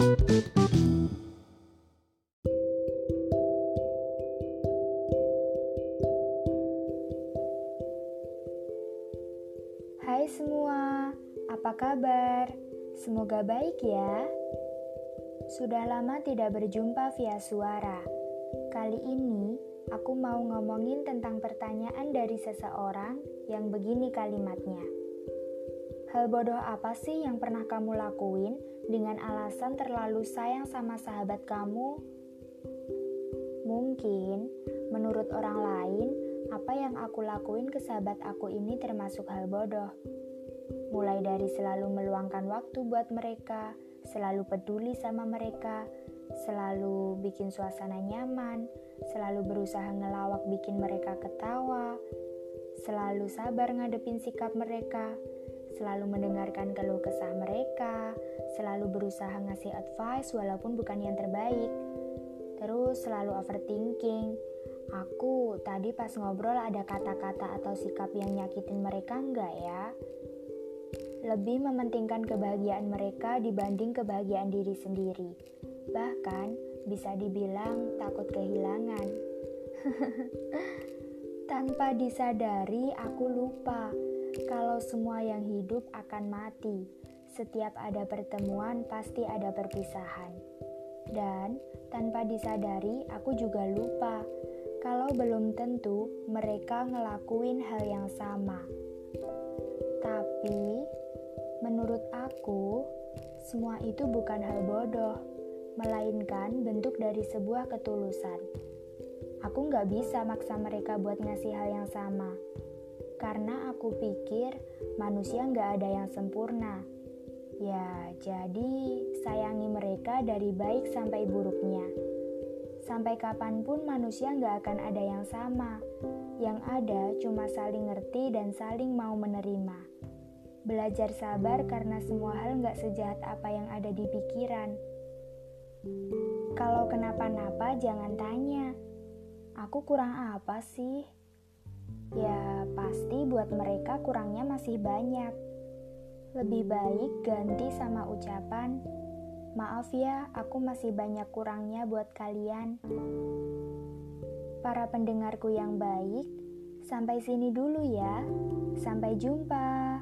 Hai semua, apa kabar? Semoga baik ya. Sudah lama tidak berjumpa via suara. Kali ini aku mau ngomongin tentang pertanyaan dari seseorang yang begini kalimatnya. Hal bodoh apa sih yang pernah kamu lakuin dengan alasan terlalu sayang sama sahabat kamu? Mungkin menurut orang lain, apa yang aku lakuin ke sahabat aku ini termasuk hal bodoh. Mulai dari selalu meluangkan waktu buat mereka, selalu peduli sama mereka, selalu bikin suasana nyaman, selalu berusaha ngelawak bikin mereka ketawa, selalu sabar ngadepin sikap mereka, selalu mendengarkan keluh kesah mereka, selalu berusaha ngasih advice walaupun bukan yang terbaik, terus selalu overthinking, Aku tadi pas ngobrol ada kata-kata atau sikap yang nyakitin mereka enggak ya? Lebih mementingkan kebahagiaan mereka dibanding kebahagiaan diri sendiri. Bahkan bisa dibilang takut kehilangan. Tanpa disadari aku lupa kalau semua yang hidup akan mati. Setiap ada pertemuan pasti ada perpisahan. Dan tanpa disadari aku juga lupa kalau belum tentu mereka ngelakuin hal yang sama. Tapi, menurut aku, semua itu bukan hal bodoh, melainkan bentuk dari sebuah ketulusan. Aku nggak bisa maksa mereka buat ngasih hal yang sama, karena aku pikir manusia nggak ada yang sempurna. Ya, jadi sayangi mereka dari baik sampai buruknya. Sampai kapan pun manusia nggak akan ada yang sama. Yang ada cuma saling ngerti dan saling mau menerima. Belajar sabar karena semua hal nggak sejahat apa yang ada di pikiran. Kalau kenapa-napa jangan tanya. Aku kurang apa sih? Ya pasti buat mereka kurangnya masih banyak. Lebih baik ganti sama ucapan Maaf ya, aku masih banyak kurangnya buat kalian. Para pendengarku yang baik, sampai sini dulu ya. Sampai jumpa.